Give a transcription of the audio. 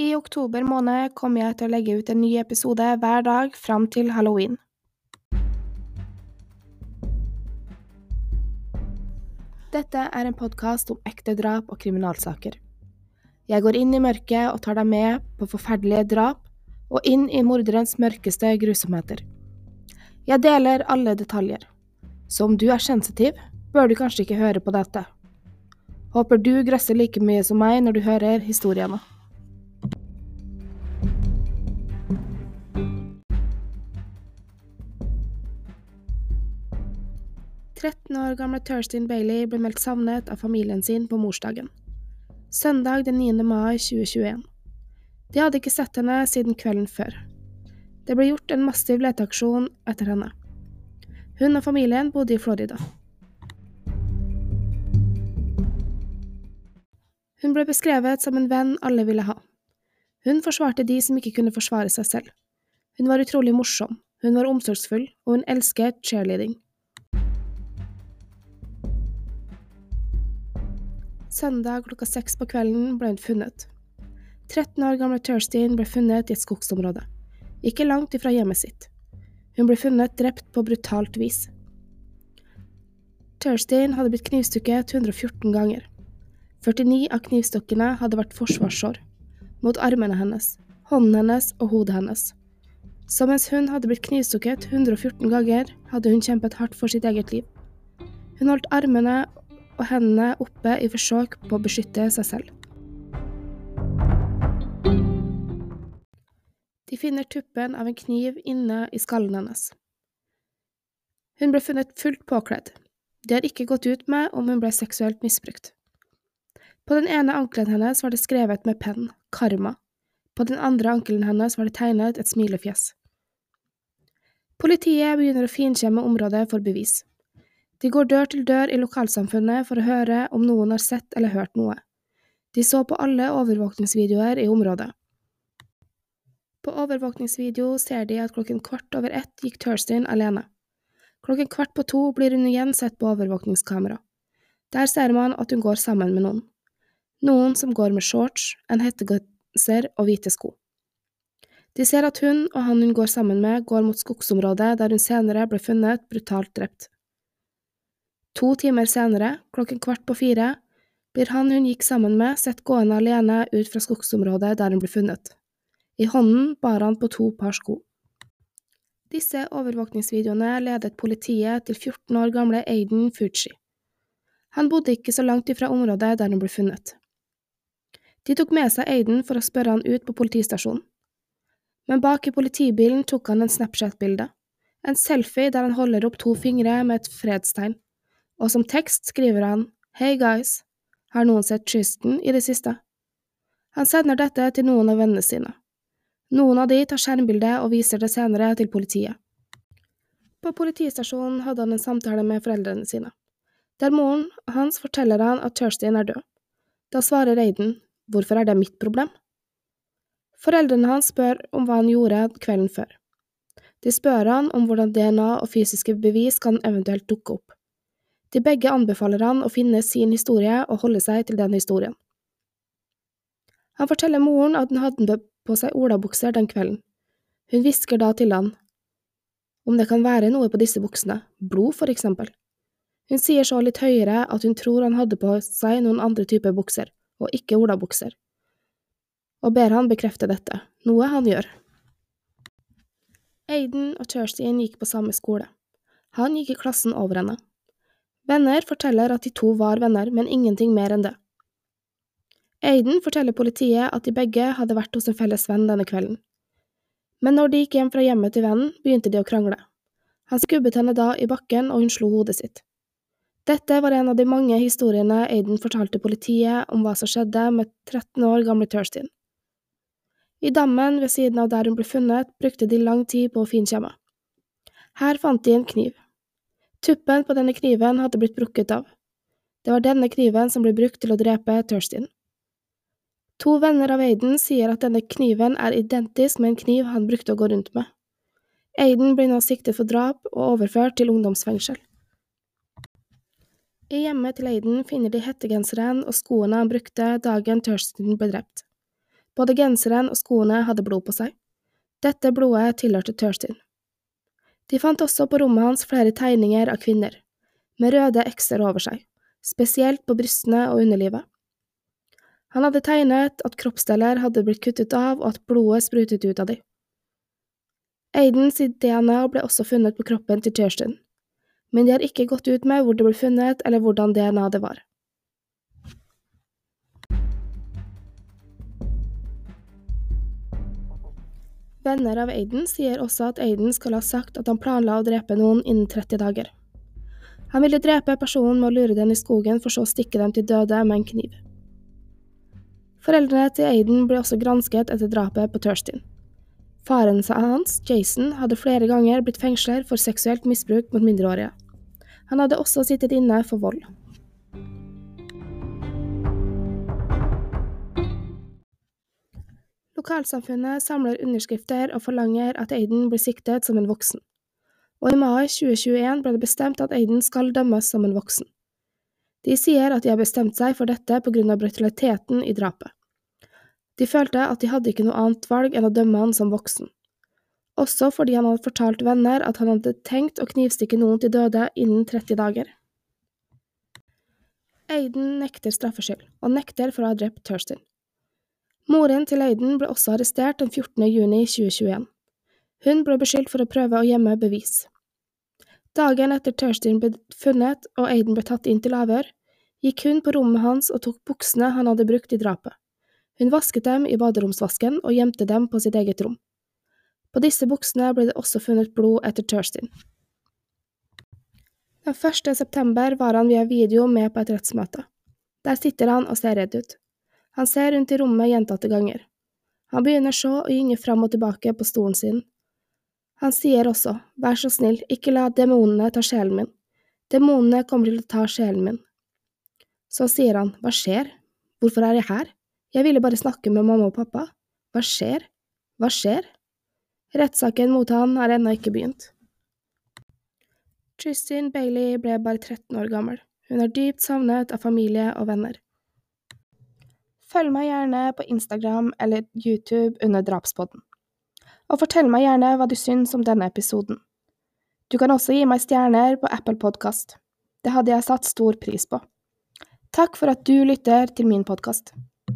I oktober måned kommer jeg til å legge ut en ny episode hver dag fram til halloween. Dette er en podkast om ekte drap og kriminalsaker. Jeg går inn i mørket og tar deg med på forferdelige drap og inn i morderens mørkeste grusomheter. Jeg deler alle detaljer, så om du er sensitiv, bør du kanskje ikke høre på dette. Håper du grøsser like mye som meg når du hører historiene. Tretten år gamle Thurston Bailey ble meldt savnet av familien sin på morsdagen. Søndag den 9. mai 2021. De hadde ikke sett henne siden kvelden før. Det ble gjort en massiv leteaksjon etter henne. Hun og familien bodde i Florida. Hun ble beskrevet som en venn alle ville ha. Hun forsvarte de som ikke kunne forsvare seg selv. Hun var utrolig morsom, hun var omsorgsfull, og hun elsket cheerleading. Søndag klokka seks på kvelden ble hun funnet. 13 år gamle Thurstin ble funnet i et skogsområde, ikke langt ifra hjemmet sitt. Hun ble funnet drept på brutalt vis. Thurstin hadde blitt knivstukket 114 ganger. 49 av knivstokkene hadde vært forsvarssår, mot armene hennes, hånden hennes og hodet hennes. Så mens hun hadde blitt knivstukket 114 ganger, hadde hun kjempet hardt for sitt eget liv. Hun holdt armene og hendene oppe i forsøk på å beskytte seg selv. De finner tuppen av en kniv inne i skallen hennes. Hun ble funnet fullt påkledd. De har ikke gått ut med om hun ble seksuelt misbrukt. På den ene ankelen hennes var det skrevet med penn karma. På den andre ankelen hennes var det tegnet et smilefjes. Politiet begynner å finkjemme området for bevis. De går dør til dør i lokalsamfunnet for å høre om noen har sett eller hørt noe. De så på alle overvåkningsvideoer i området. På overvåkningsvideo ser de at klokken kvart over ett gikk Thurston alene. Klokken kvart på to blir hun igjen sett på overvåkningskamera. Der ser man at hun går sammen med noen. Noen som går med shorts, en hettegenser og hvite sko. De ser at hun og han hun går sammen med, går mot skogsområdet der hun senere ble funnet brutalt drept. To timer senere, klokken kvart på fire, blir han hun gikk sammen med, sett gående alene ut fra skogsområdet der hun ble funnet. I hånden bar han på to par sko. Disse overvåkningsvideoene ledet politiet til 14 år gamle Aiden Fuji. Han bodde ikke så langt ifra området der hun ble funnet. De tok med seg Aiden for å spørre han ut på politistasjonen. Men bak i politibilen tok han en Snapchat-bilde, en selfie der han holder opp to fingre med et fredstegn og som tekst skriver han Hey guys, har noen sett Tristan i det siste? Han sender dette til noen av vennene sine. Noen av de tar skjermbilde og viser det senere til politiet. På politistasjonen hadde han en samtale med foreldrene sine. Der moren hans forteller han at Turstin er død. Da svarer Reiden hvorfor er det mitt problem? Foreldrene hans spør om hva han gjorde kvelden før. De spør han om hvordan DNA og fysiske bevis kan eventuelt dukke opp. De begge anbefaler han å finne sin historie og holde seg til den historien. Han forteller moren at hun hadde på seg olabukser den kvelden. Hun hvisker da til han om det kan være noe på disse buksene, blod for eksempel. Hun sier så litt høyere at hun tror han hadde på seg noen andre typer bukser, og ikke olabukser, og ber han bekrefte dette, noe han gjør. Aiden og Kirstin gikk på samme skole. Han gikk i klassen over henne. Venner forteller at de to var venner, men ingenting mer enn det. Aiden forteller politiet at de begge hadde vært hos en felles venn denne kvelden. Men når de gikk hjem fra hjemmet til vennen, begynte de å krangle. Han skubbet henne da i bakken, og hun slo hodet sitt. Dette var en av de mange historiene Aiden fortalte politiet om hva som skjedde med 13 år gamle Thurstin. I dammen ved siden av der hun ble funnet, brukte de lang tid på å finkjemme. Her fant de en kniv. Tuppen på denne kniven hadde blitt brukket av. Det var denne kniven som ble brukt til å drepe Thurstin. To venner av Aiden sier at denne kniven er identisk med en kniv han brukte å gå rundt med. Aiden blir nå siktet for drap og overført til ungdomsfengsel. I hjemmet til Aiden finner de hettegenseren og skoene han brukte dagen Thurston ble drept. Både genseren og skoene hadde blod på seg. Dette blodet tilhørte Thurston. De fant også på rommet hans flere tegninger av kvinner, med røde ekser over seg, spesielt på brystene og underlivet. Han hadde tegnet at kroppsdeler hadde blitt kuttet av og at blodet sprutet ut av dem. Aidens DNA ble også funnet på kroppen til Kirsten, men de har ikke gått ut med hvor det ble funnet eller hvordan DNA det var. Venner av Aiden sier også at Aiden skal ha sagt at han planla å drepe noen innen 30 dager. Han ville drepe personen med å lure den i skogen, for så å stikke dem til døde med en kniv. Foreldrene til Aiden ble også gransket etter drapet på Thurston. Faren hans, Jason, hadde flere ganger blitt fengsler for seksuelt misbruk mot mindreårige. Han hadde også sittet inne for vold. Lokalsamfunnet samler underskrifter og forlanger at Aiden blir siktet som en voksen, og i mai 2021 ble det bestemt at Aiden skal dømmes som en voksen. De sier at de har bestemt seg for dette på grunn av brutaliteten i drapet. De følte at de hadde ikke noe annet valg enn å dømme han som voksen, også fordi han hadde fortalt venner at han hadde tenkt å knivstikke noen til døde innen 30 dager. Aiden nekter straffskyld, og nekter for å ha drept Thurston. Moren til Øyden ble også arrestert den 14. juni 2021. Hun ble beskyldt for å prøve å gjemme bevis. Dagen etter Thurston ble funnet og Aiden ble tatt inn til avhør, gikk hun på rommet hans og tok buksene han hadde brukt i drapet. Hun vasket dem i baderomsvasken og gjemte dem på sitt eget rom. På disse buksene ble det også funnet blod etter Thurston. Den 1. september var han via video med på et rettsmøte. Der sitter han og ser redd ut. Han ser rundt i rommet gjentatte ganger. Han begynner så å gynge fram og tilbake på stolen sin. Han sier også, vær så snill, ikke la demonene ta sjelen min. Demonene kommer til å ta sjelen min. Så sier han, hva skjer, hvorfor er jeg her, jeg ville bare snakke med mamma og pappa, hva skjer, hva skjer? Rettssaken mot han har ennå ikke begynt. Tristin Bailey ble bare 13 år gammel. Hun er dypt savnet av familie og venner. Følg meg gjerne på Instagram eller YouTube under Drapspodden. Og fortell meg gjerne hva du syns om denne episoden. Du kan også gi meg stjerner på Apple Podkast. Det hadde jeg satt stor pris på. Takk for at du lytter til min podkast.